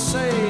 say.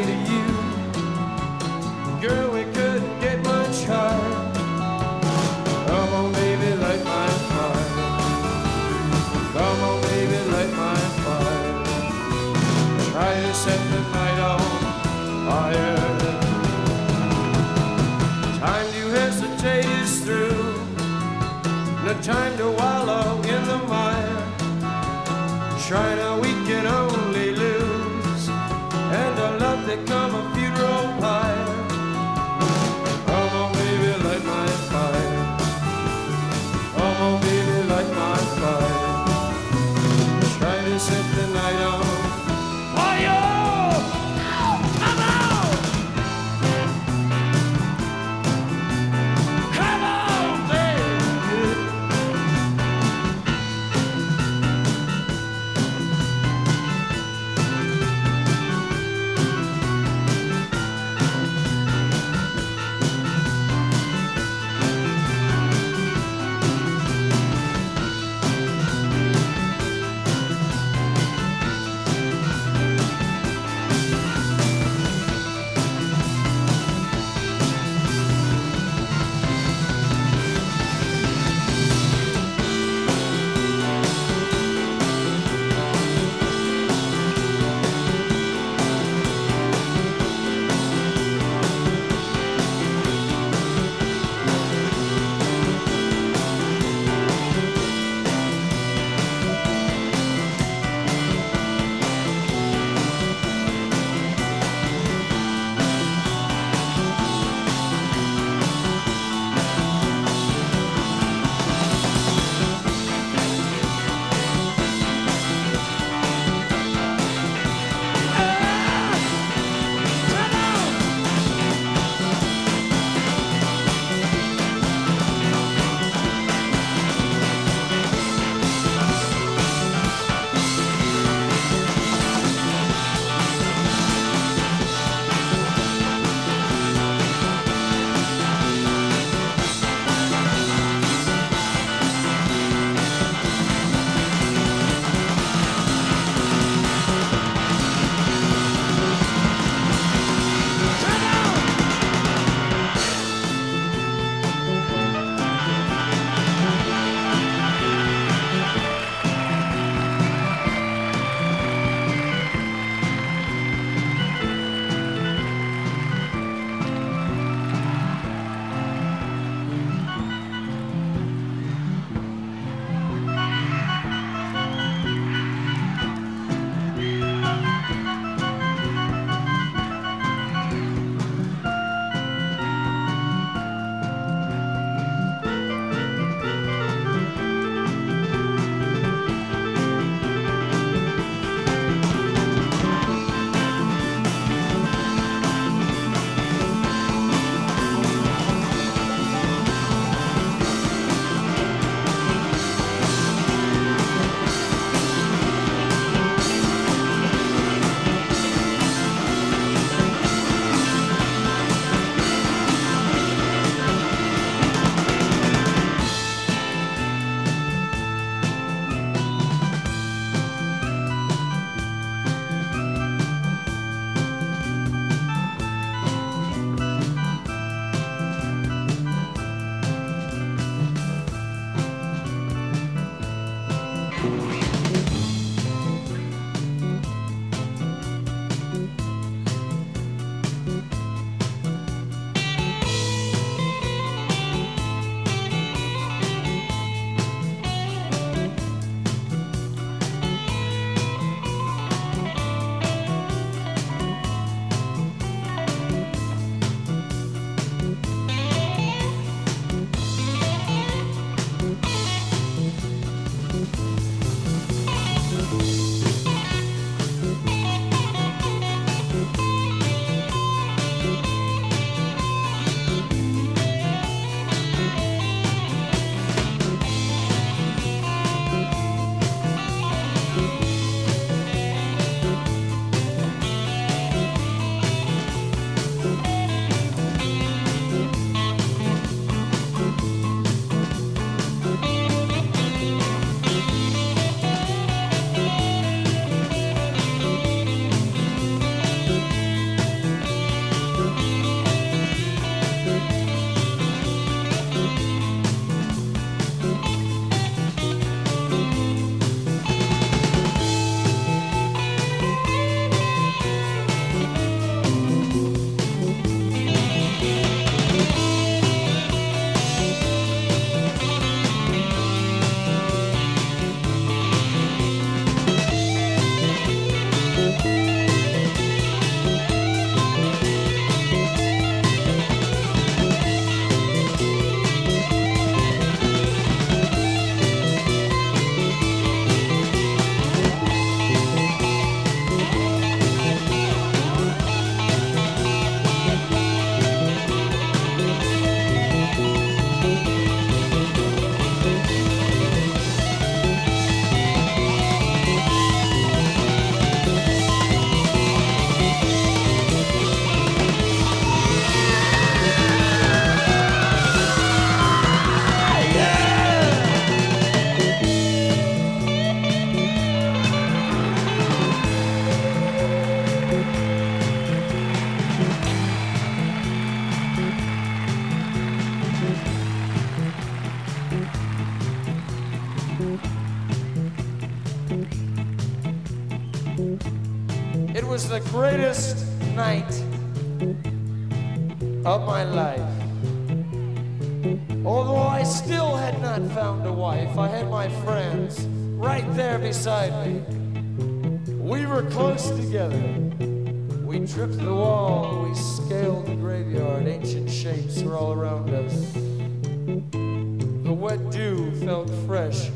Wet dew felt fresh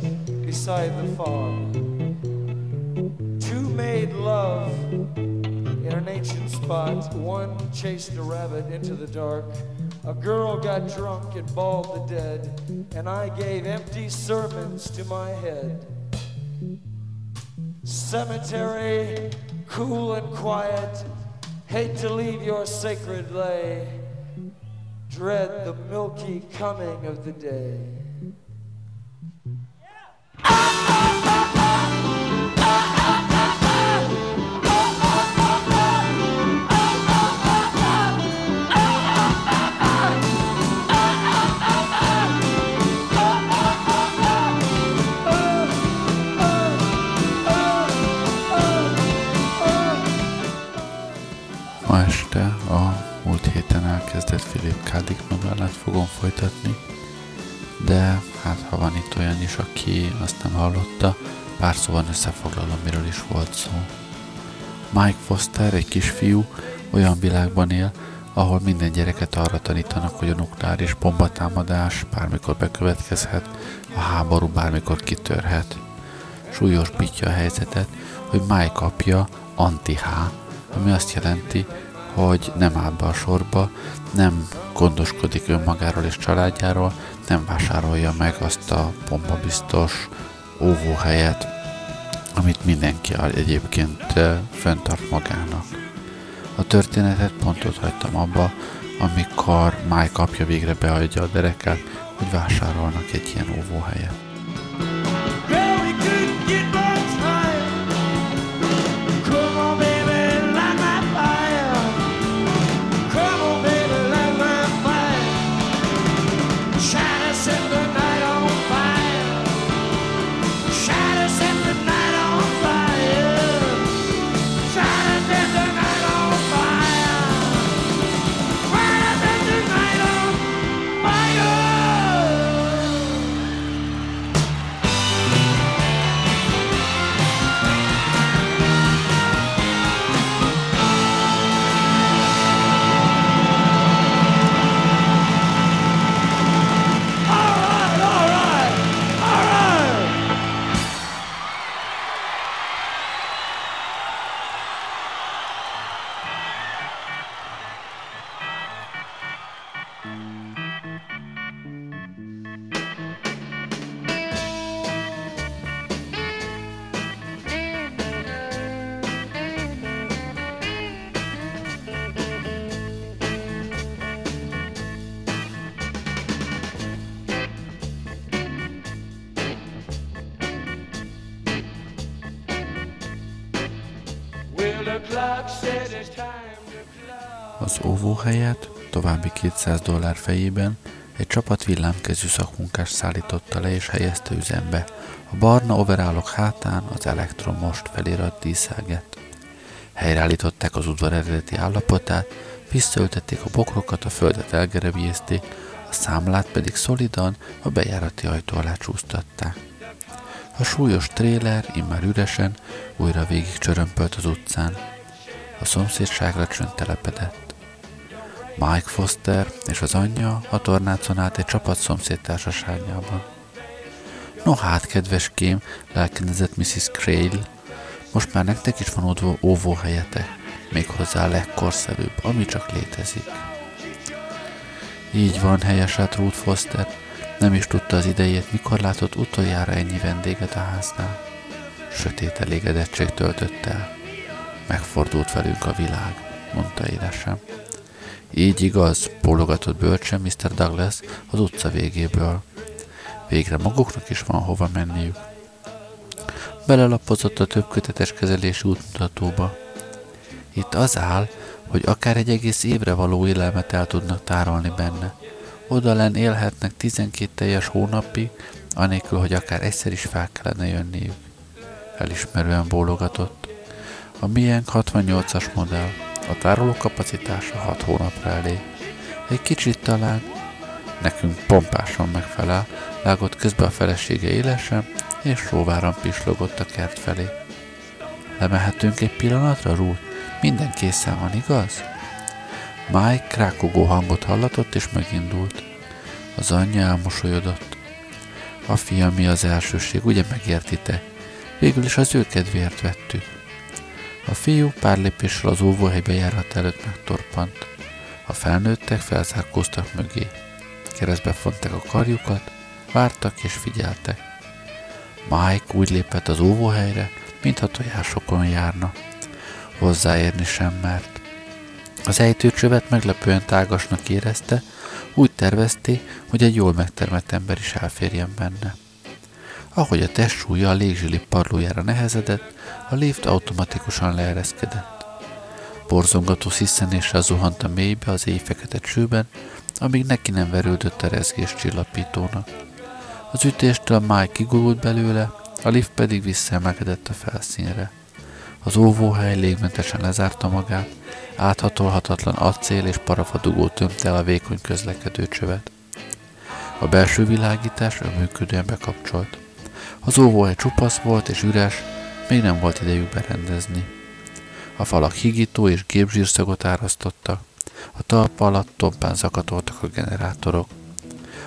beside the fog. Two made love in an ancient spot. One chased a rabbit into the dark. A girl got drunk and bawled the dead, and I gave empty sermons to my head. Cemetery, cool and quiet, hate to leave your sacred lay, dread the milky coming of the day. Elkezdett Philip K. Dick novellát fogom folytatni, de hát ha van itt olyan is, aki azt nem hallotta, pár szóval összefoglalom, miről is volt szó. Mike Foster, egy kisfiú, olyan világban él, ahol minden gyereket arra tanítanak, hogy a nukleáris bombatámadás bármikor bekövetkezhet, a háború bármikor kitörhet. Súlyosbítja a helyzetet, hogy Mike apja anti-H, ami azt jelenti, hogy nem áll be a sorba, nem gondoskodik önmagáról és családjáról, nem vásárolja meg azt a bombabiztos óvóhelyet, amit mindenki egyébként föntart magának. A történetet pont ott hagytam abba, amikor Mike apja végre beadja a dereket, hogy vásárolnak egy ilyen óvóhelyet. 200 dollár fejében egy csapat villámkezű szakmunkás szállította le és helyezte üzembe. A barna overálok hátán az elektromost felirat díszelget. Helyreállították az udvar eredeti állapotát, visszaültették a bokrokat, a földet elgerebjézték, a számlát pedig szolidan a bejárati ajtó alá csúsztatták. A súlyos tréler, immár üresen, újra végig csörömpölt az utcán. A szomszédságra csönd telepedett. Mike Foster és az anyja a tornácon át egy csapat szomszéd társaságában. No hát, kedves kém, lelkenezett Mrs. Crail, most már nektek is van óvó, óvóhelyetek, méghozzá a legkorszerűbb, ami csak létezik. Így van, helyeselt Ruth Foster, nem is tudta az idejét, mikor látott utoljára ennyi vendéget a háznál. Sötét elégedettség töltött el. Megfordult velünk a világ, mondta édesem. Így igaz, bólogatott bölcsen Mr. Douglas az utca végéből. Végre maguknak is van hova menniük. Belelapozott a többkötetes kezelési útmutatóba. Itt az áll, hogy akár egy egész évre való élelmet el tudnak tárolni benne. Odalen élhetnek 12 teljes hónapig, anélkül, hogy akár egyszer is fel kellene jönniük. Elismerően bólogatott. A miénk 68-as modell, a tároló kapacitása 6 hónapra elég. Egy kicsit talán, nekünk pompásan megfelel, vágott közbe a felesége élesen, és róváran pislogott a kert felé. Lemehetünk egy pillanatra, Ruth? Minden készen van, igaz? Mike krákogó hangot hallatott, és megindult. Az anyja elmosolyodott. A fia mi az elsőség, ugye megértitek? Végül is az ő kedvéért vettük. A fiú pár lépéssel az óvóhelybe járat előtt megtorpant. A felnőttek felzárkóztak mögé. Keresztbe fonták a karjukat, vártak és figyeltek. Mike úgy lépett az óvóhelyre, mintha tojásokon járna. Hozzáérni sem mert. Az ejtőcsövet meglepően tágasnak érezte, úgy tervezté, hogy egy jól megtermett ember is elférjen benne. Ahogy a testsúlya a légzsili padlójára nehezedett, a lift automatikusan leereszkedett. Borzongató sziszenéssel zuhant a mélybe az éjfekete csőben, amíg neki nem verődött a rezgés csillapítónak. Az ütéstől Mike kigurult belőle, a lift pedig visszaemelkedett a felszínre. Az óvóhely légmentesen lezárta magát, áthatolhatatlan acél és parafadugó tömte el a vékony közlekedő csövet. A belső világítás önműködően bekapcsolt. Az óvóhely csupasz volt és üres, még nem volt idejük berendezni. A falak higító és gépzsírszagot árasztottak, a talpa alatt tompán zakatoltak a generátorok.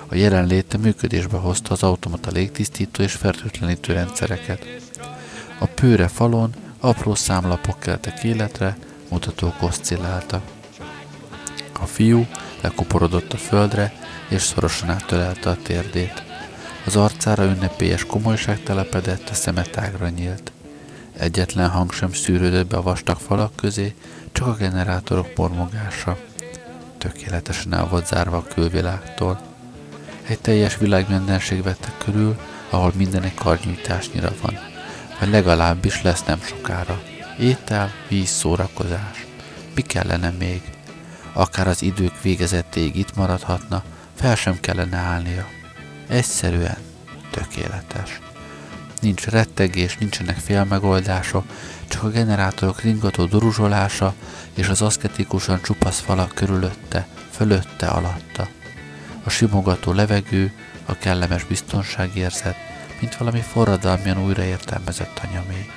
A jelenléte működésbe hozta az automata légtisztító és fertőtlenítő rendszereket. A pőre falon apró számlapok keltek életre, mutatók oszcilláltak. A fiú lekuporodott a földre, és szorosan átölelte a térdét. Az arcára ünnepélyes komolyság telepedett, a szeme tágra nyílt. Egyetlen hang sem szűrődött be a vastag falak közé, csak a generátorok mormogása. Tökéletesen el volt zárva a külvilágtól. Egy teljes világmindenség vette körül, ahol minden egy karnyújtásnyira van. Vagy legalábbis lesz nem sokára. Étel, víz, szórakozás. Mi kellene még? Akár az idők végezettéig itt maradhatna, fel sem kellene állnia. Egyszerűen tökéletes. Nincs rettegés, nincsenek félmegoldások, csak a generátorok ringató duruzsolása és az aszketikusan csupasz falak körülötte, fölötte, alatta. A simogató levegő, a kellemes biztonságérzet, mint valami forradalmian újraértelmezett anyamé.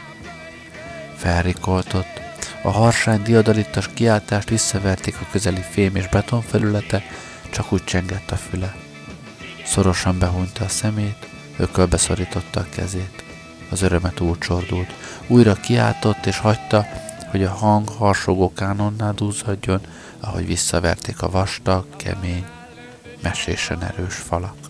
Felrikoltott, a harsány diadalittas kiáltást visszaverték a közeli fém és beton felülete, csak úgy csengett a füle. Szorosan behúnyta a szemét, ökölbe szorította a kezét. Az örömet úgy csordult. Újra kiáltott és hagyta, hogy a hang harsogó kánonnál dúzadjon, ahogy visszaverték a vastag, kemény, mesésen erős falak.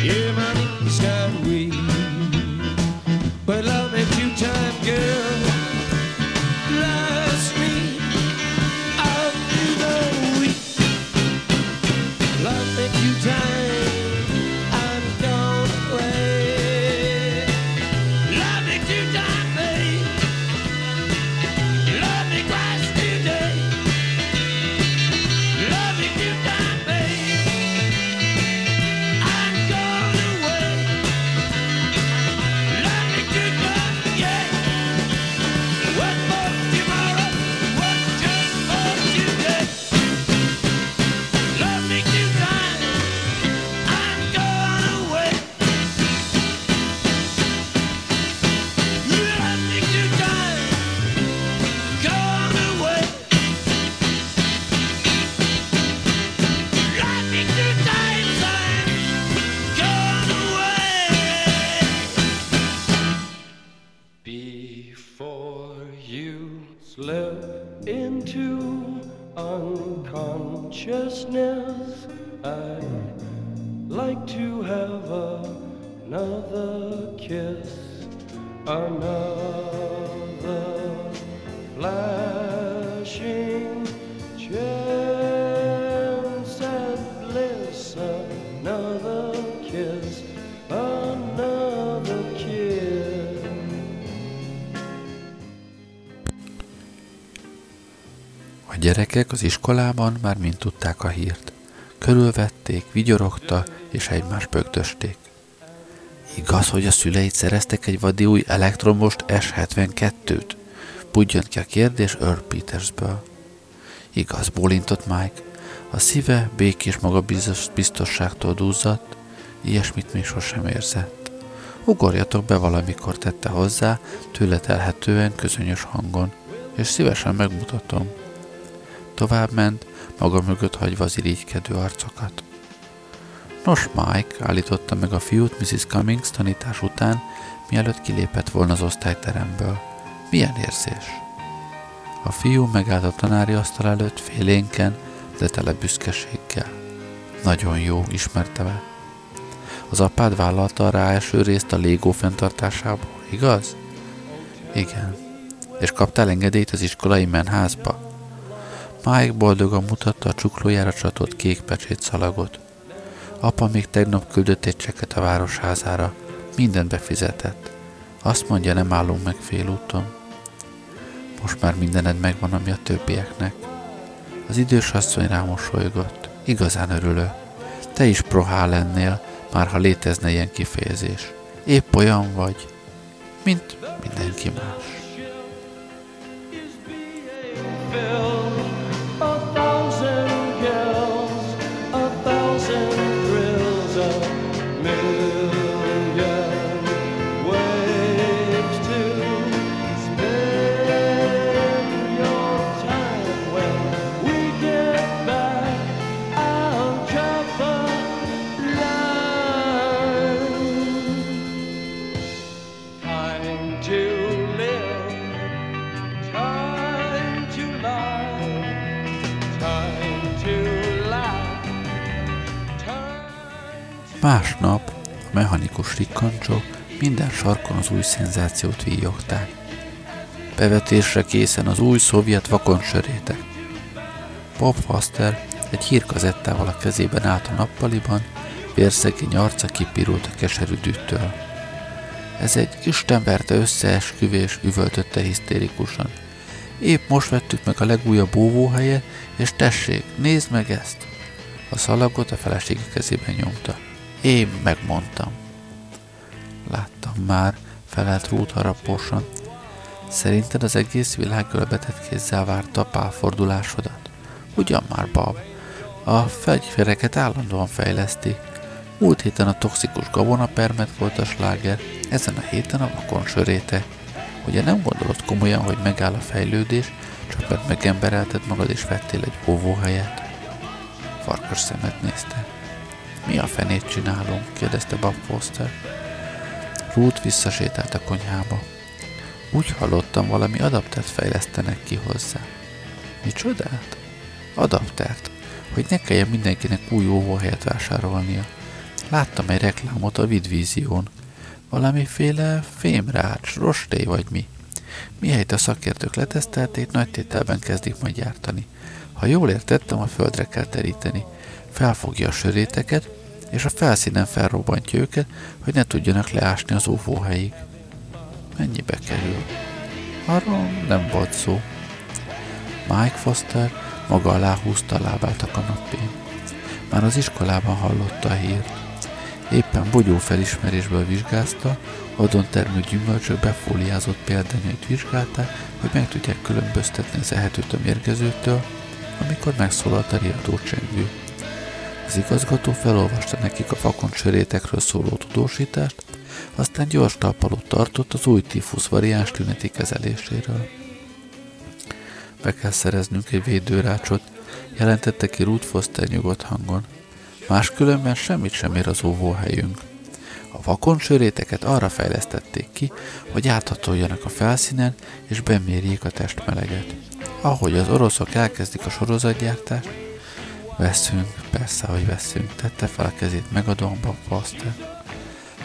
Yeah, man. Gyerekek az iskolában már mind tudták a hírt. Körülvették, vigyorogta és egymás bögdösték. Igaz, hogy a szüleid szereztek egy vadi új elektromost S72-t? Budjant ki a kérdés Earl Petersből. Igaz, bólintott Mike. A szíve békés magabiztosságtól duzzadt, ilyesmit még sosem érzett. Ugorjatok be valamikor, tette hozzá, tőle telhetően közönyös hangon, és szívesen megmutatom. Tovább ment, maga mögött hagyva az irigykedő arcokat. Nos, Mike, állította meg a fiút Mrs. Cummings tanítás után, mielőtt kilépett volna az osztályteremből. Milyen érzés? A fiú megállt a tanári asztal előtt félénken, de tele büszkeséggel. Nagyon jó, ismerte be. Az apád vállalta a ráeső részt a légó fenntartásából, igaz? Igen. És kaptál engedélyt az iskolai menházba? Mike boldogan mutatta a csuklójára csatolt kék pecsét szalagot. Apa még tegnap küldött egy cseket a városházára. Mindent befizetett. Azt mondja, nem állunk meg félúton. Most már mindened megvan, ami a többieknek. Az idős asszony rámosolygott. Igazán örülök. Te is prohá lennél, már ha létezne ilyen kifejezés. Épp olyan vagy, mint mindenki más. filled Másnap a mechanikus rikkancsok minden sarkon az új szenzációt víjogták. Bevetésre készen az új szovjet vakonsörétek. Bob Foster egy hírkazettával a kezében állt a nappaliban, vérszegény arca kipirult a keserű dűtől. Ez egy istenverte összeesküvés, üvöltötte hisztérikusan. Épp most vettük meg a legújabb óvóhelyet, és tessék, nézd meg ezt! A szalagot a felesége kezében nyomta. Én megmondtam. Láttam már, felelt Ruth haraposan. Szerinted az egész világ ölbetett kézzel várta a pálfordulásodat? Ugyan már, Bob. A fegyvereket állandóan fejlesztik. Múlt héten a toxikus gabonapermet volt a sláger, ezen a héten a vakon söréte. Ugye nem gondolod komolyan, hogy megáll a fejlődés, csak mert megemberelted magad és vettél egy óvóhelyet? Farkas szemet nézte. Mi a fenét csinálunk? kérdezte Bob Foster. Ruth visszasétált a konyhába. Úgy hallottam, valami adaptert fejlesztenek ki hozzá. Mi csodát? Adaptert, hogy ne kelljen mindenkinek új óvóhelyet vásárolnia. Láttam egy reklámot a Vidvízión. Valamiféle fémrács, rostély vagy mi. Mihelyt a szakértők letesztelték, nagy tételben kezdik majd gyártani. Ha jól értettem, a földre kell teríteni. Felfogja a söréteket, és a felszínen felrobbantja őket, hogy ne tudjanak leásni az óvóhelyig. Mennyibe kerül? Arról nem volt szó. Mike Foster maga alá húzta a lábát a kanapén. Már az iskolában hallotta a hírt. Éppen bogyó felismerésből vizsgázta, adon termő gyümölcsök befóliázott példányait vizsgálták, hogy meg tudják különböztetni az ehetőt a mérgezőtől, amikor megszólalt a riadó csengő. Az igazgató felolvasta nekik a vakon sörétekről szóló tudósítást, aztán gyors talpalót tartott az új tífusz variáns tüneti kezeléséről. Be kell szereznünk egy védőrácsot, jelentette ki Ruth Foster nyugodt hangon. Máskülönben semmit sem ér az óvóhelyünk. A vakon söréteket arra fejlesztették ki, hogy áthatoljanak a felszínen és bemérjék a testmeleget. Ahogy az oroszok elkezdik a sorozatgyártást, veszünk, persze, hogy veszünk, tette fel a kezét megadóan Foster.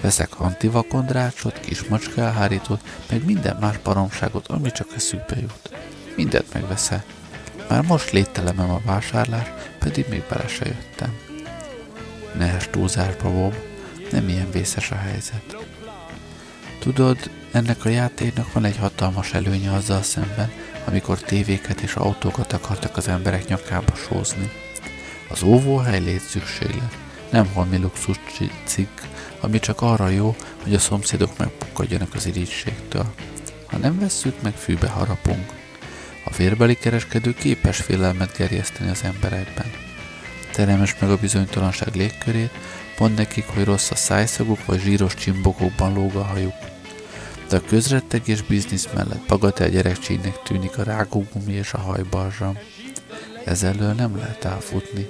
Veszek antivakondrácsot, kis macska elhárítót, meg minden más baromságot, ami csak eszükbe jut. Mindent megveszel. Már most lételemem a vásárlás, pedig még bele se jöttem. Nehes túlzásba, Bob, nem ilyen vészes a helyzet. Tudod, ennek a játéknak van egy hatalmas előnye azzal szemben, amikor tévéket és autókat akartak az emberek nyakába sózni. Az óvóhely létszükséglet, nem holmi luxus cikk, ami csak arra jó, hogy a szomszédok megpukkadjanak az irítségtől. Ha nem vesszük meg, fűbe harapunk. A vérbeli kereskedő képes félelmet gerjeszteni az emberekben. Teremes meg a bizonytalanság légkörét, mond nekik, hogy rossz a szájszaguk, vagy zsíros csimbokokban lóg a hajuk. De a közrettegés biznisz mellett bagatel gyerekcsínek tűnik a rágógumi és a hajbarzsam. Ezelől nem lehet elfutni.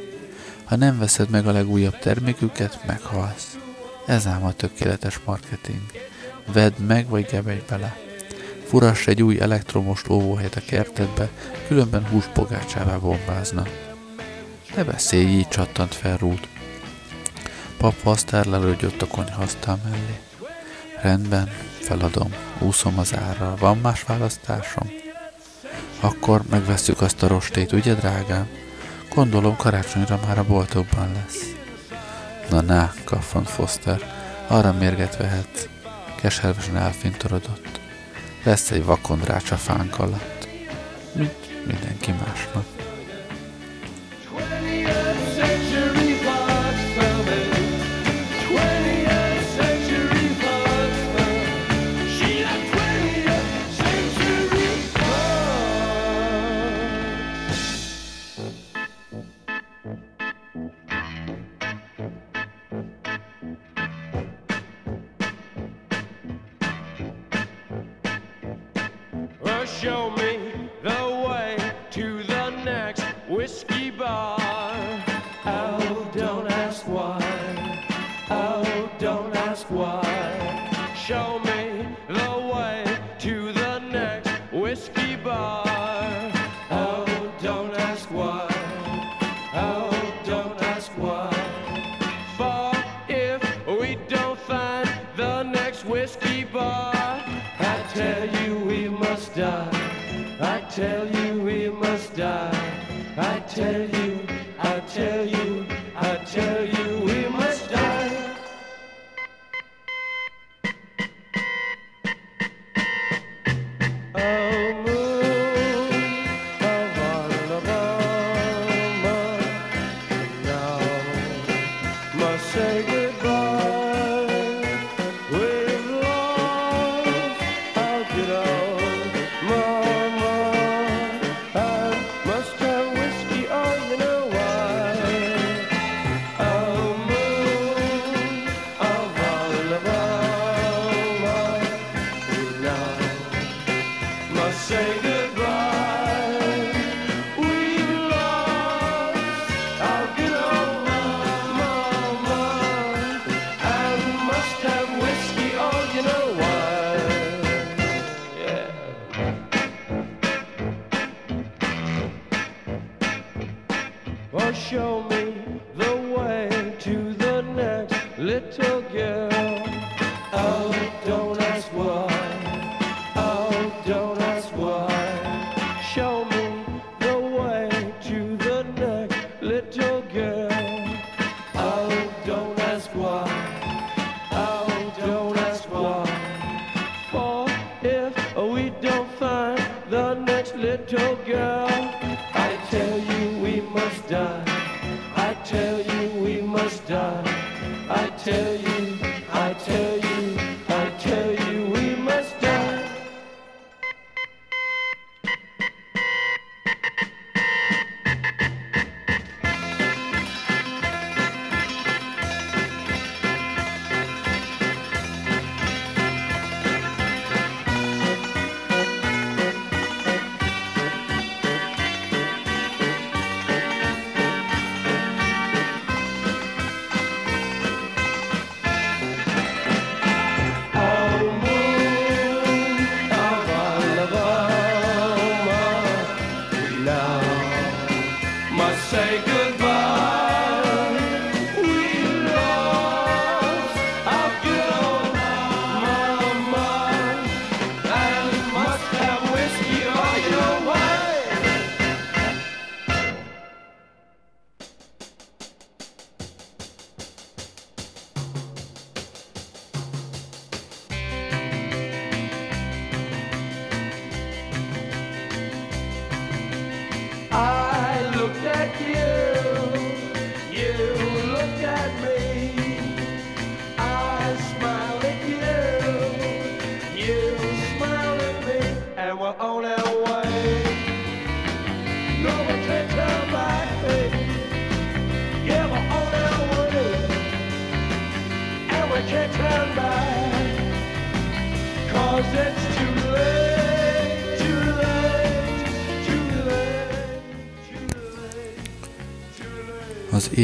Ha nem veszed meg a legújabb terméküket, meghalsz. Ez ám a tökéletes marketing. Vedd meg, vagy gebedj bele. Furass egy új elektromos óvóhelyet a kertedbe, különben húspogácsává bombázna. Ne beszélj így, csattant fel Ruth. Papa aztán lelődjött a konyhasztál mellé. Rendben, feladom, úszom az árral. Van más választásom? Akkor megveszük azt a rostét, ugye, drágám? Gondolom karácsonyra már a boltokban lesz. Na, na, kaffant Foster, arra mérget vehet. Keservesen elfintorodott. Lesz egy vakondrács a fánk alatt. Mint mindenki másnak.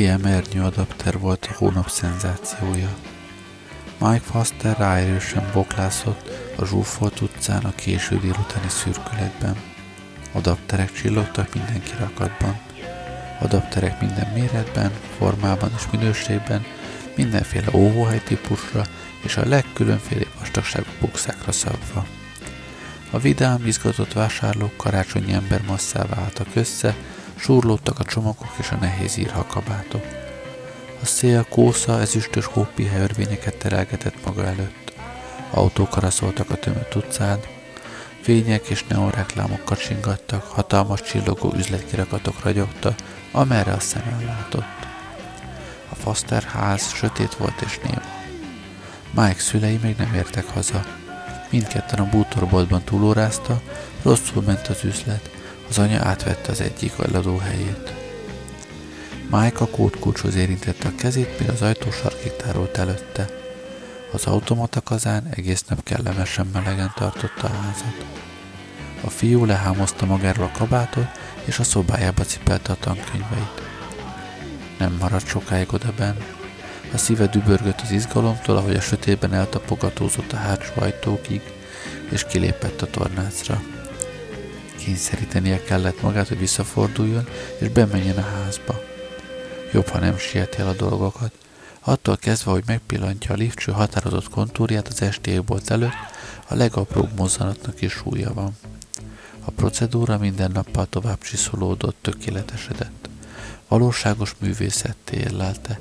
EMR adapter volt a hónap szenzációja. Mike Foster ráerősen boklászott a zsúfolt utcán a késő délutáni szürkületben. Adapterek csillogtak minden kirakatban. Adapterek minden méretben, formában és minőségben, mindenféle óvóhely típusra és a legkülönféle vastagságú bukszákra szabva. A vidám, izgatott vásárlók karácsonyi embermasszává álltak össze, Súrlódtak a csomagok és a nehéz írhakabátok. A szél kósza ezüstös hópihe örvényeket terelgetett maga előtt. Autók karaszoltak a tömött utcán, fények és neonreklámok kacsingattak, hatalmas csillogó üzletkirakatok ragyogta, amerre a szem látott. A Foster ház sötét volt és néma. Mike szülei még nem értek haza. Mindketten a bútorboltban túlórázta, rosszul ment az üzlet, az anya átvette az egyik eladó helyét. Mike a kódkulcshoz érintette a kezét, mire az ajtó sarkig tárolt előtte. Az automata kazán egész nap kellemesen melegen tartotta a házat. A fiú lehámozta magáról a kabátot, és a szobájába cipelte a tankönyveit. Nem maradt sokáig oda benn. A szíve dübörgött az izgalomtól, ahogy a sötétben eltapogatózott a hátsó ajtókig, és kilépett a tornácra. Kényszerítenie kellett magát, hogy visszaforduljon, és bemenjen a házba. Jobb, ha nem sieti el a dolgokat. Attól kezdve, hogy megpillantja a liftső határozott kontúrját az esti égbolt előtt, a legapróbb mozzanatnak is súlya van. A procedúra minden nappal tovább csiszolódott, tökéletesedett. Valóságos művészetté érlelte.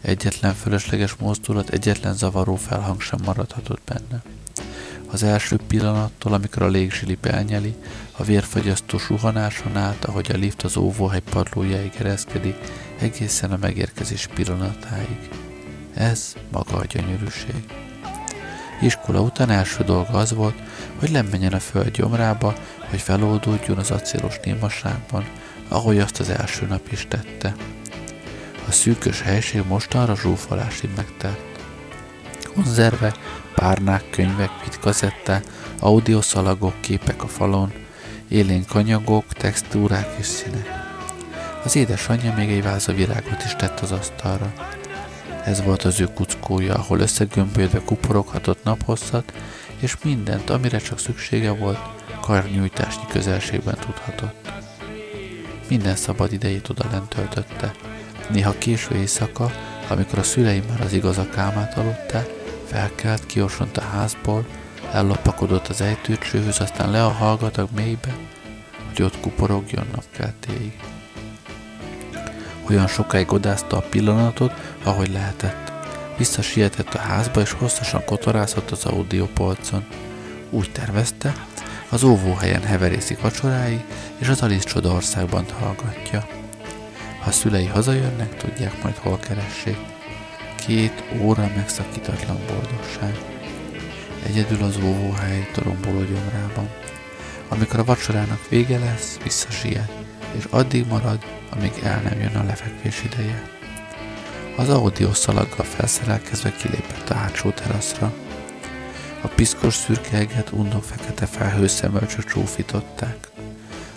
Egyetlen fölösleges mozdulat, egyetlen zavaró felhang sem maradhatott benne. Az első pillanattól, amikor a légzsilip elnyeli, a vérfagyasztó suhanáson át, ahogy a lift az óvóhely padlójáig ereszkedik, egészen a megérkezés pillanatáig. Ez maga a gyönyörűség. Iskola után első dolga az volt, hogy lemenjen a föld gyomrába, hogy feloldódjon az acélos némaságban, ahogy azt az első nap is tette. A szűkös helység mostanra zsúfolásig megtelt. Konzerve, párnák, könyvek, kazetták, audioszalagok, képek a falon, élénk anyagok, textúrák és színek. Az édesanyja még egy váza virágot is tett az asztalra. Ez volt az ő kuckója, ahol összegömbölyödve kuporoghatott naphosszat, és mindent, amire csak szüksége volt, karnyújtásnyi közelségben tudhatott. minden szabad idejét oda lent töltötte. Néha késő éjszaka, amikor a szüleim már az igazak álmát aludták, felkelt, kiosont a házból, ellopakodott az ejtőcsőhöz, aztán le a hallgatag mélybe, hogy ott kuporogjon napkeltéig. Olyan sokáig odázta a pillanatot, ahogy lehetett. Visszasietett a házba, és hosszasan kotorászott az audiopolcon. Úgy tervezte, az óvóhelyen heverészik vacsoráig, és az Alice Csoda országban hallgatja. Ha a szülei hazajönnek, tudják majd hol keressék. Két óra megszakítatlan boldogság. Egyedül az óvóhely toromboló gyomrában. Amikor a vacsorának vége lesz, visszasiet, és addig marad, amíg el nem jön a lefekvés ideje. Az audio szalaggal felszerelkezve kilépett a hátsó teraszra. A piszkos szürkeeget undó fekete felhőszemölcsök csúfították.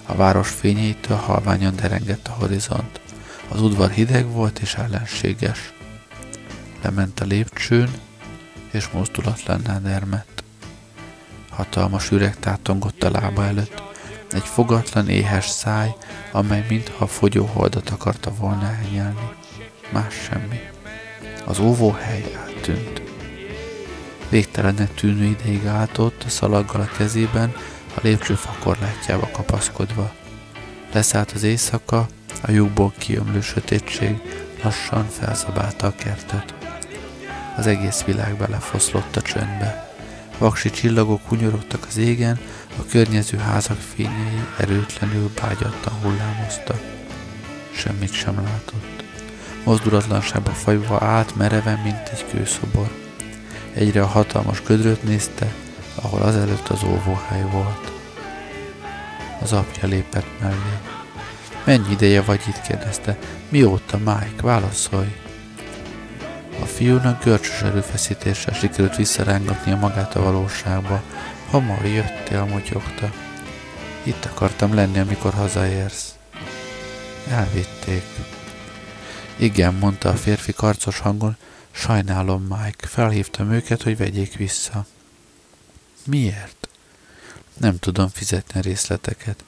A város fényeitől halványan derengett a horizont. Az udvar hideg volt és ellenséges. Lement a lépcsőn, és mozdulatlanná dermett. Hatalmas üreg tátongott a lába előtt, egy fogatlan éhes száj, amely mintha a fogyóholdat akarta volna elnyelni. Más semmi. Az óvóhely eltűnt. Végtelennek tűnő ideig állt ott, a szalaggal a kezében, a lépcsőfa korlátjába kapaszkodva. Leszállt az éjszaka, a lyukból kiömlő sötétség lassan felszabálta a kertet. Az egész világ belefoszlott a csöndbe. Vaksi csillagok hunyorogtak az égen, a környező házak fényei erőtlenül bágyattan hullámoztak. Semmit sem látott. Mozdulatlanságba fajva állt mereven, mint egy kőszobor. Egyre a hatalmas gödröt nézte, ahol azelőtt az óvóhely volt. Az apja lépett mellé. Mennyi ideje vagy itt? kérdezte. Mióta, Mike? Válaszolj! A fiúnak görcsös erőfeszítéssel sikerült visszarángatnia magát a valóságba. Hamar jöttél, motyogta. Itt akartam lenni, amikor hazaérsz. Elvitték. Igen, mondta a férfi karcos hangon, sajnálom, Mike, felhívtam őket, hogy vegyék vissza. Miért? Nem tudom fizetni a részleteket.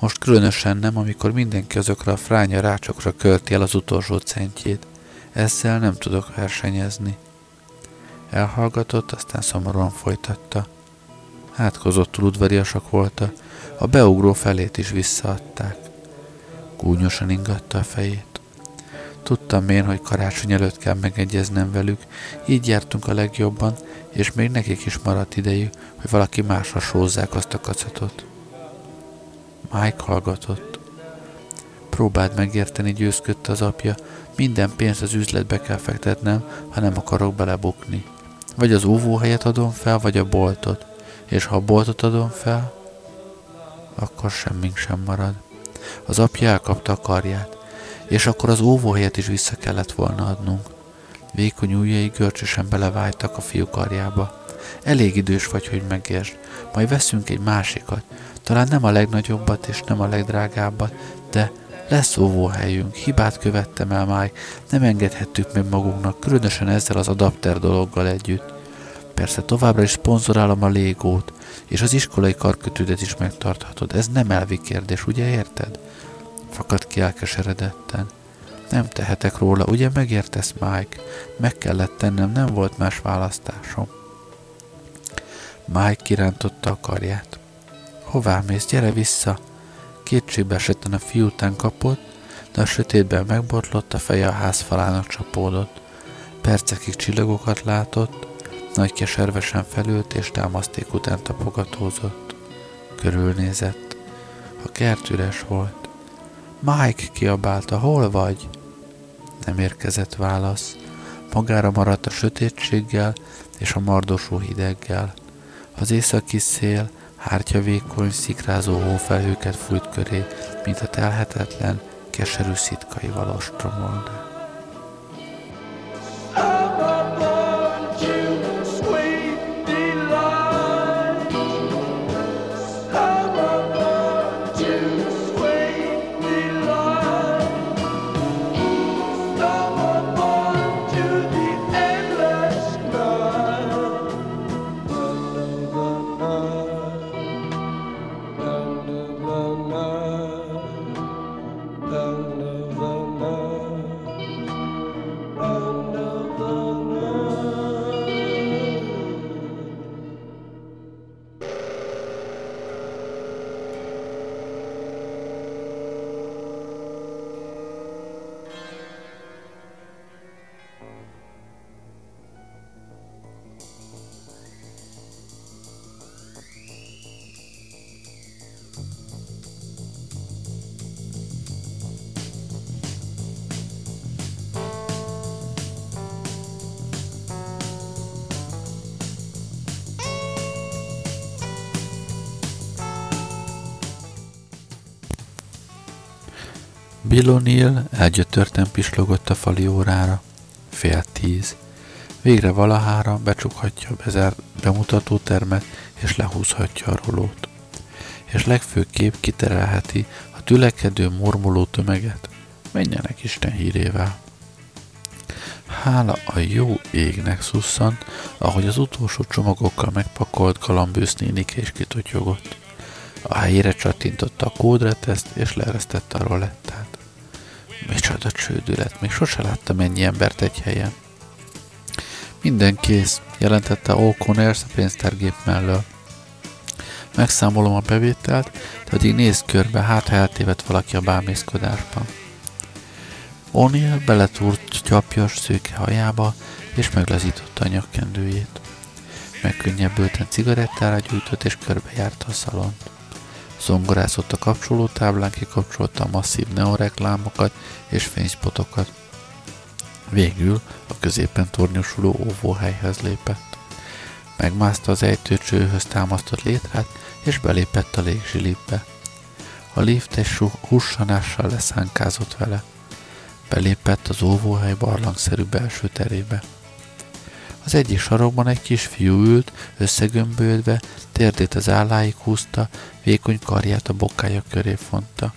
Most különösen nem, amikor mindenki azokra a fránya rácsokra költi el az utolsó centjét. Ezzel nem tudok versenyezni. Elhallgatott, aztán szomorúan folytatta. Átkozottul udvariasak voltak, a beugró felét is visszaadták. Gúnyosan ingatta a fejét. Tudtam én, hogy karácsony előtt kell megegyeznem velük, így jártunk a legjobban, és még nekik is maradt idejük, hogy valaki másra sózzák azt a kacatot. Mike hallgatott. Próbáld megérteni, győzködte az apja, minden pénzt az üzletbe kell fektetnem, ha nem akarok belebukni. Vagy az óvóhelyet adom fel, vagy a boltot. És ha a boltot adom fel, akkor semmink sem marad. Az apja elkapta a karját, és akkor az óvóhelyet is vissza kellett volna adnunk. Vékony ujjai görcsösen belevájtak a fiú karjába. Elég idős vagy, hogy megértsd. Majd veszünk egy másikat. Talán nem a legnagyobbat és nem a legdrágábbat, de lesz óvóhelyünk, hibát követtem el már, nem engedhettük meg magunknak, különösen ezzel az adapter dologgal együtt. Persze továbbra is szponzorálom a légót, és az iskolai karkötődet is megtarthatod. Ez nem elvi kérdés, ugye érted? Fakad ki elkeseredetten. Nem tehetek róla, ugye megértesz, Mike? Meg kellett tennem, nem volt más választásom. Mike kirántotta a karját. Hová mész? Gyere vissza! Kétségbe esetten a fiú után kapott, de a sötétben megbotlott, a feje a ház falának csapódott. Percekig csillagokat látott, nagy keservesen felült és támaszték után tapogatózott. Körülnézett. A kert üres volt. Mike kiabálta, hol vagy? Nem érkezett válasz. Magára maradt a sötétséggel és a mardosó hideggel. Az északi szél Hártya vékony, szikrázó hófelhőket fújt köré, mint a telhetetlen, keserű szitkaival ostromolna. Bill O'Neill elgyötörten pislogott a fali órára. Fél tíz. Végre valahára becsukhatja a bezárt bemutatótermet, és lehúzhatja a rolót. És legfőképp kiterelheti a tülekedő, mormoló tömeget. Menjenek Isten hírével. Hála a jó égnek szusszant, ahogy az utolsó csomagokkal megpakolt galambősz nénike is kitotyogott. A helyére csattintotta a kódreteszt, és leeresztette a rolettát. Micsoda csődület, még sose láttam ennyi embert egy helyen. Minden kész, jelentette O'Connors a pénztárgép mellől. Megszámolom a bevételt, de addig nézd körbe, hát ha eltévedt valaki a bámészkodásban. O'Neill beletúrt gyapjas szőke hajába, és meglazította a nyakkendőjét. Megkönnyebbülten cigarettára gyújtott, és körbejárta a szalont. Zongorázott a kapcsolótáblán, kikapcsolta a masszív neoreklámokat és fényspotokat. Végül a középen tornyosuló óvóhelyhez lépett. Megmászta az ejtőcsőhöz támasztott létrát, és belépett a légzsilipbe. A lift egy hussanással leszánkázott vele. Belépett az óvóhely barlangszerű belső terébe. Az egyik sarokban egy kisfiú ült, összegömbölve, térdét az álláig húzta, vékony karját a bokája köré fonta.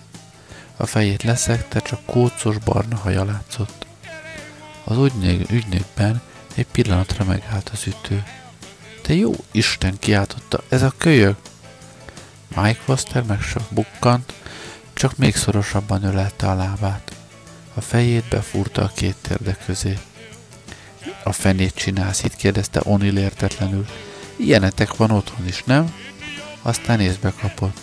A fejét leszekte, csak kócos barna haja látszott. Az ügynök, ügynökben egy pillanatra megállt az ütő. Te jó Isten, kiáltotta, ez a kölyök! Mike Foster meg csak bukkant, csak még szorosabban ölelte a lábát. A fejét befúrta a két térde közé. A fenét csinálsz itt? kérdezte Onil értetlenül. Ilyenetek van otthon is, nem? Aztán észbe kapott.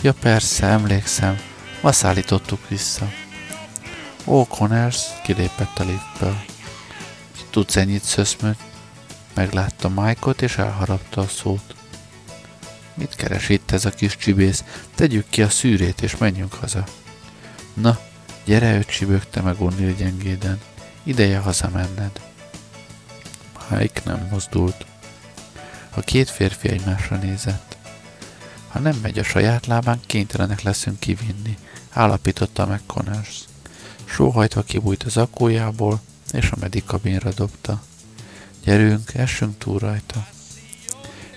Ja persze, emlékszem, ma szállítottuk vissza. Ó, Connors, kilépett a liftből. Tudsz ennyit szöszmöt? Meglátta Mike-ot, és elharapta a szót. Mit keres itt ez a kis csibész? Tegyük ki a szűrét, és menjünk haza. Na, gyere, öt csibögte meg O'Neill gyengéden. Ideje hazamenned. Mike nem mozdult. A két férfi egymásra nézett. Ha nem megy a saját lábán, kénytelenek leszünk kivinni, állapította meg Connors. Sóhajtva kibújt az akójából, és a medikabinra dobta. Gyerünk, essünk túl rajta.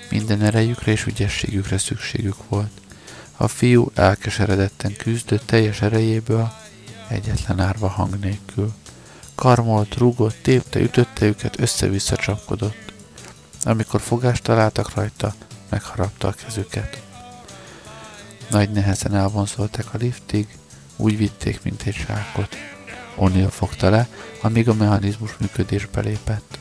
Minden erejükre és ügyességükre szükségük volt. A fiú elkeseredetten küzdött teljes erejéből, egyetlen árva hang nélkül. Karmolt, rúgott, tépte, ütötte őket, össze-vissza csapkodott. Amikor fogást találtak rajta, megharapta a kezüket. Nagy nehezen elvonzolták a liftig, úgy vitték, mint egy sákot. O'Neill fogta le, amíg a mechanizmus működésbe lépett.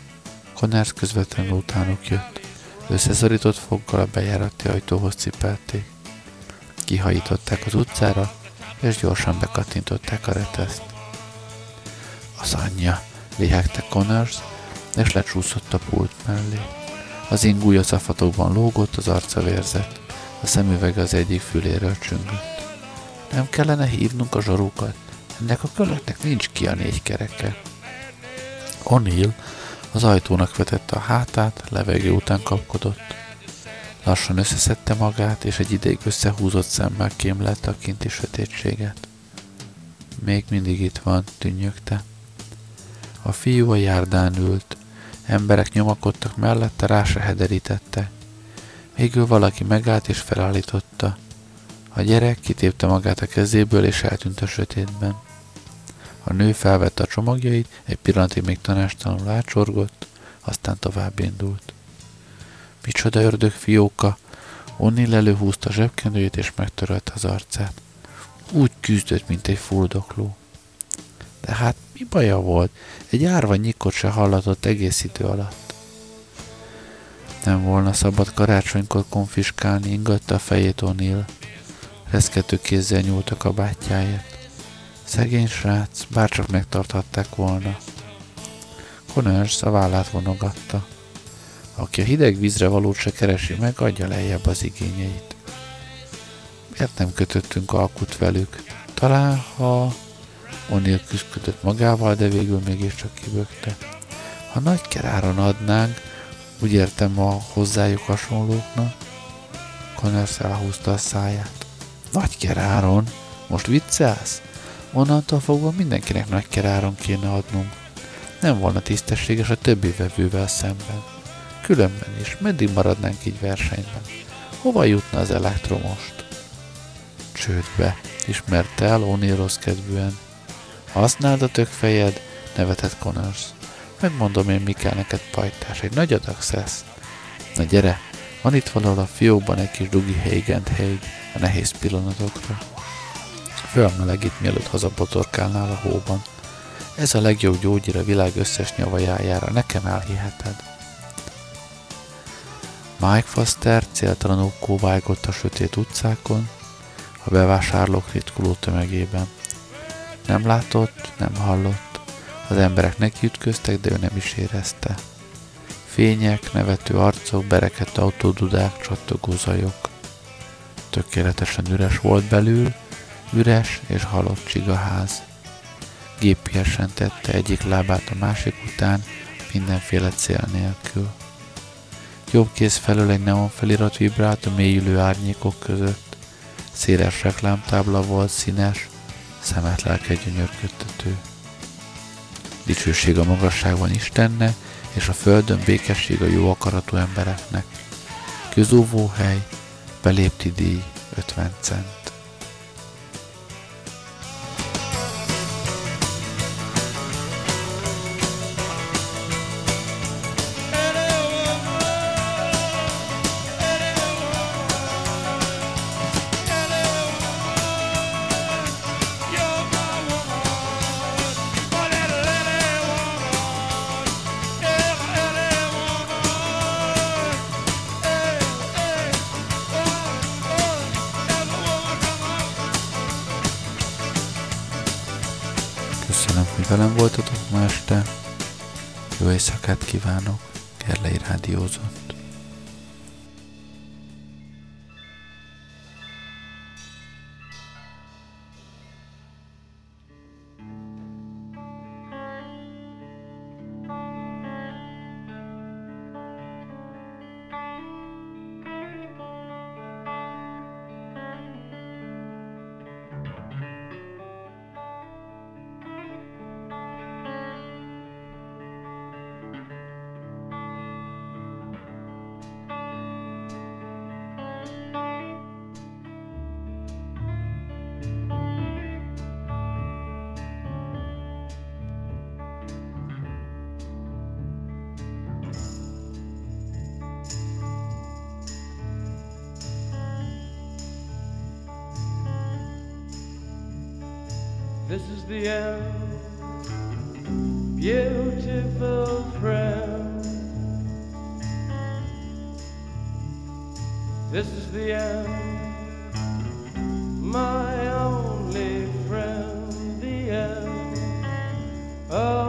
Connors közvetlenül utánuk jött. Összeszorított foggal a bejárati ajtóhoz cipelték. Kihajították az utcára, és gyorsan bekattintották a reteszt. Az anyja, lihegte Connors, és lecsúszott a pult mellé. Az ingúja szafatokban lógott, az arca vérzett. A szemüveg az egyik füléről csüngött. Nem kellene hívnunk a zsarukat? Ennek a kölöknek nincs ki a négy kereke. O'Neill az ajtónak vetette a hátát, levegő után kapkodott. Lassan összeszedte magát, és egy ideig összehúzott szemmel kémlette a kinti sötétséget. Még mindig itt van, tűnjögte. A fiú a járdán ült. Emberek nyomakodtak mellette, rá se hederítette. Végül valaki megállt és felállította. A gyerek kitépte magát a kezéből és eltűnt a sötétben. A nő felvette a csomagjait, egy pillanatig még tanástalanul átsorgott, aztán tovább indult. Micsoda ördög fióka! Onni előhúzta a zsebkendőjét és megtörölte az arcát. Úgy küzdött, mint egy fuldokló. De hát mi baja volt? Egy árva nyikot se hallatott egész idő alatt. Nem volna szabad karácsonykor konfiskálni, ingatta a fejét O'Neill. Reszkető kézzel nyúlt a kabátjáért. Szegény srác, bárcsak megtarthatták volna. Connors a vállát vonogatta. Aki a hideg vízre valót se keresi meg, adja lejjebb az igényeit. Miért nem kötöttünk alkut velük? Talán, ha O'Neill küzdött magával, de végül mégiscsak kibökte. Ha nagy keráron adnánk, úgy értem a hozzájuk hasonlóknak, Connors elhúzta a száját. Nagy keráron? Most viccelsz? Onnantól fogva mindenkinek nagy keráron kéne adnunk. Nem volna tisztességes a többi vevővel szemben. Különben is, meddig maradnánk így versenyben? Hova jutna az elektromost? Csődbe, ismerte el Oni rossz kedvűen. Használd a tök fejed, nevetett Connors. Megmondom én, mi kell neked pajtás, egy nagy adag szesz. Na gyere, van itt valahol a fiókban egy kis dugi heigent heig a nehéz pillanatokra. Fölmelegít, mielőtt hazabotorkálnál a hóban. Ez a legjobb gyógyír a világ összes nyavajájára, nekem elhiheted. Mike Foster céltalanul kóvájgott a sötét utcákon, a bevásárlók ritkuló tömegében. Nem látott, nem hallott, az emberek nekiütköztek, de ő nem is érezte. Fények, nevető arcok, berekedt autódudák, csattogó zajok. Tökéletesen üres volt belül, üres és halott csigaház. Gépiesen tette egyik lábát a másik után, mindenféle cél nélkül. Jobb kéz felől egy neon felirat vibrált a mélyülő árnyékok között. Széles reklámtábla volt, színes, szemet lelke gyönyörködtető. Dicsőség a magasságban Istennek, és a földön békesség a jó akaratú embereknek. Közúvóhely, belépti díj 50 cent. Archivano, que le irá. This is the end, beautiful friend. This is the end, my only friend, the end of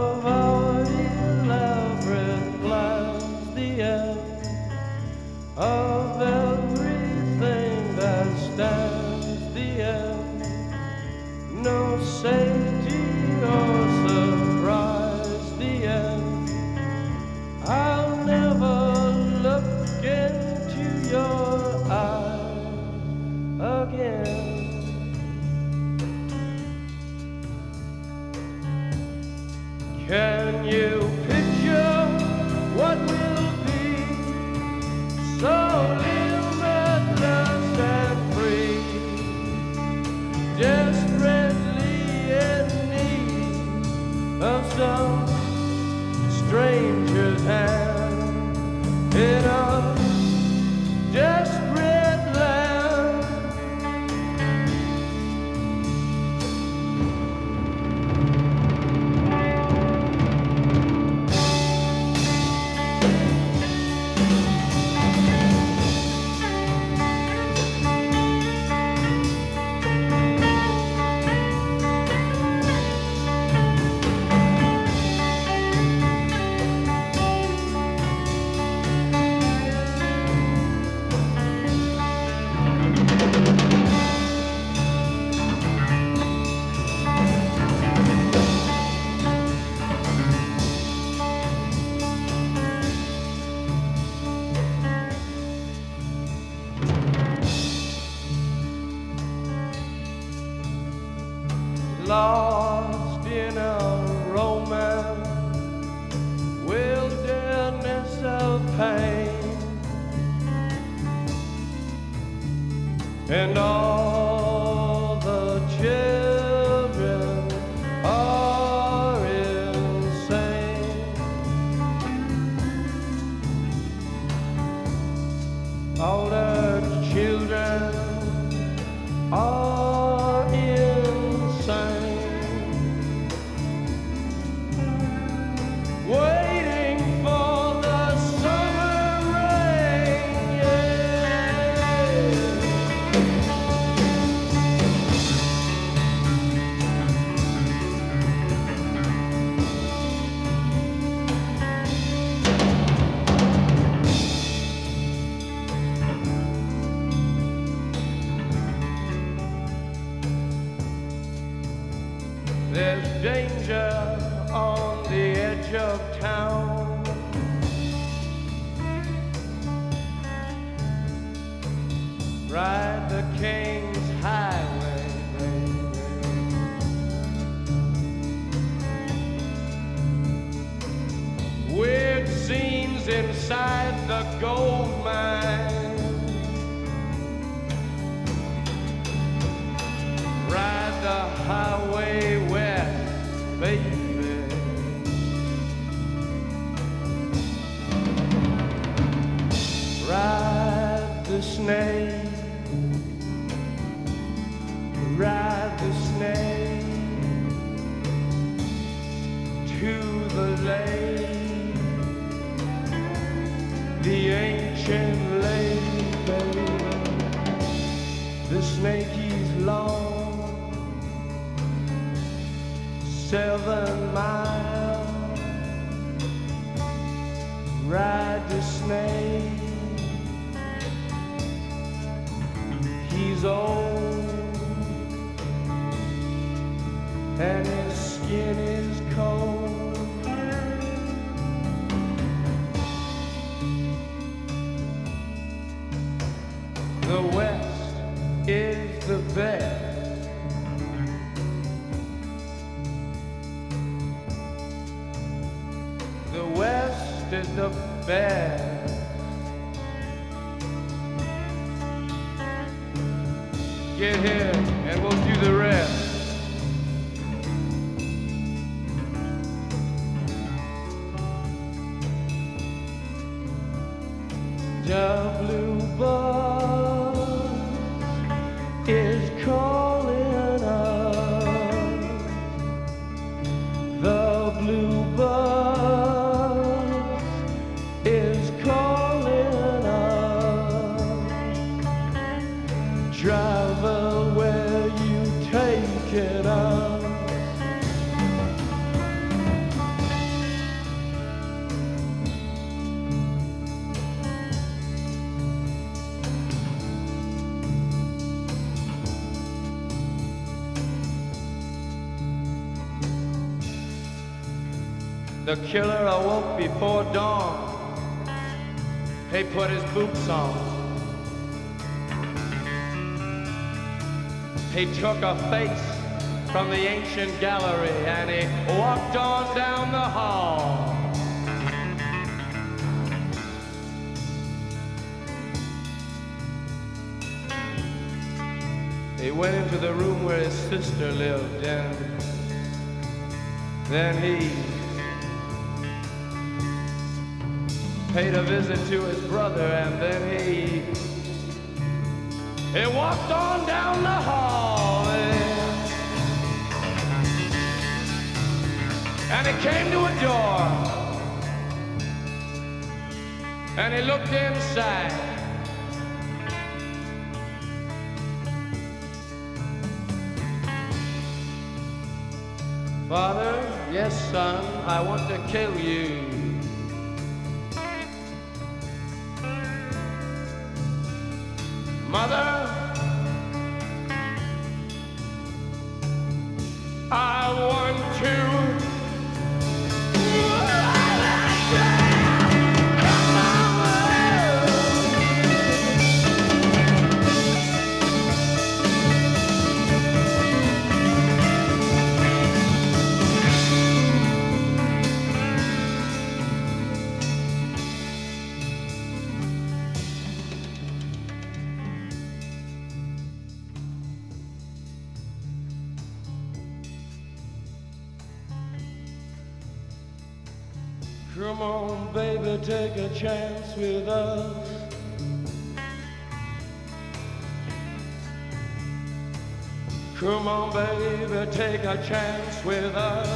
and Snake, ride the snake to the lake, the ancient lake, baby. The snake is long, seven miles. Ride He's old, and his skin is cold. The West is the best. The West is the best. The killer awoke before dawn. He put his boots on. He took a face from the ancient gallery and he walked on down the hall. He went into the room where his sister lived and then he paid a visit to his brother and then he he walked on down the hall and, he came to a door. And he looked inside. Father, yes, son, I want to kill you. Come on, baby, take a chance with us. Come on, baby, take a chance with us.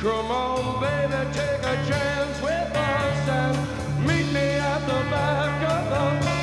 Come on, baby, take a chance with us and meet me at the back of the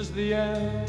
is the end,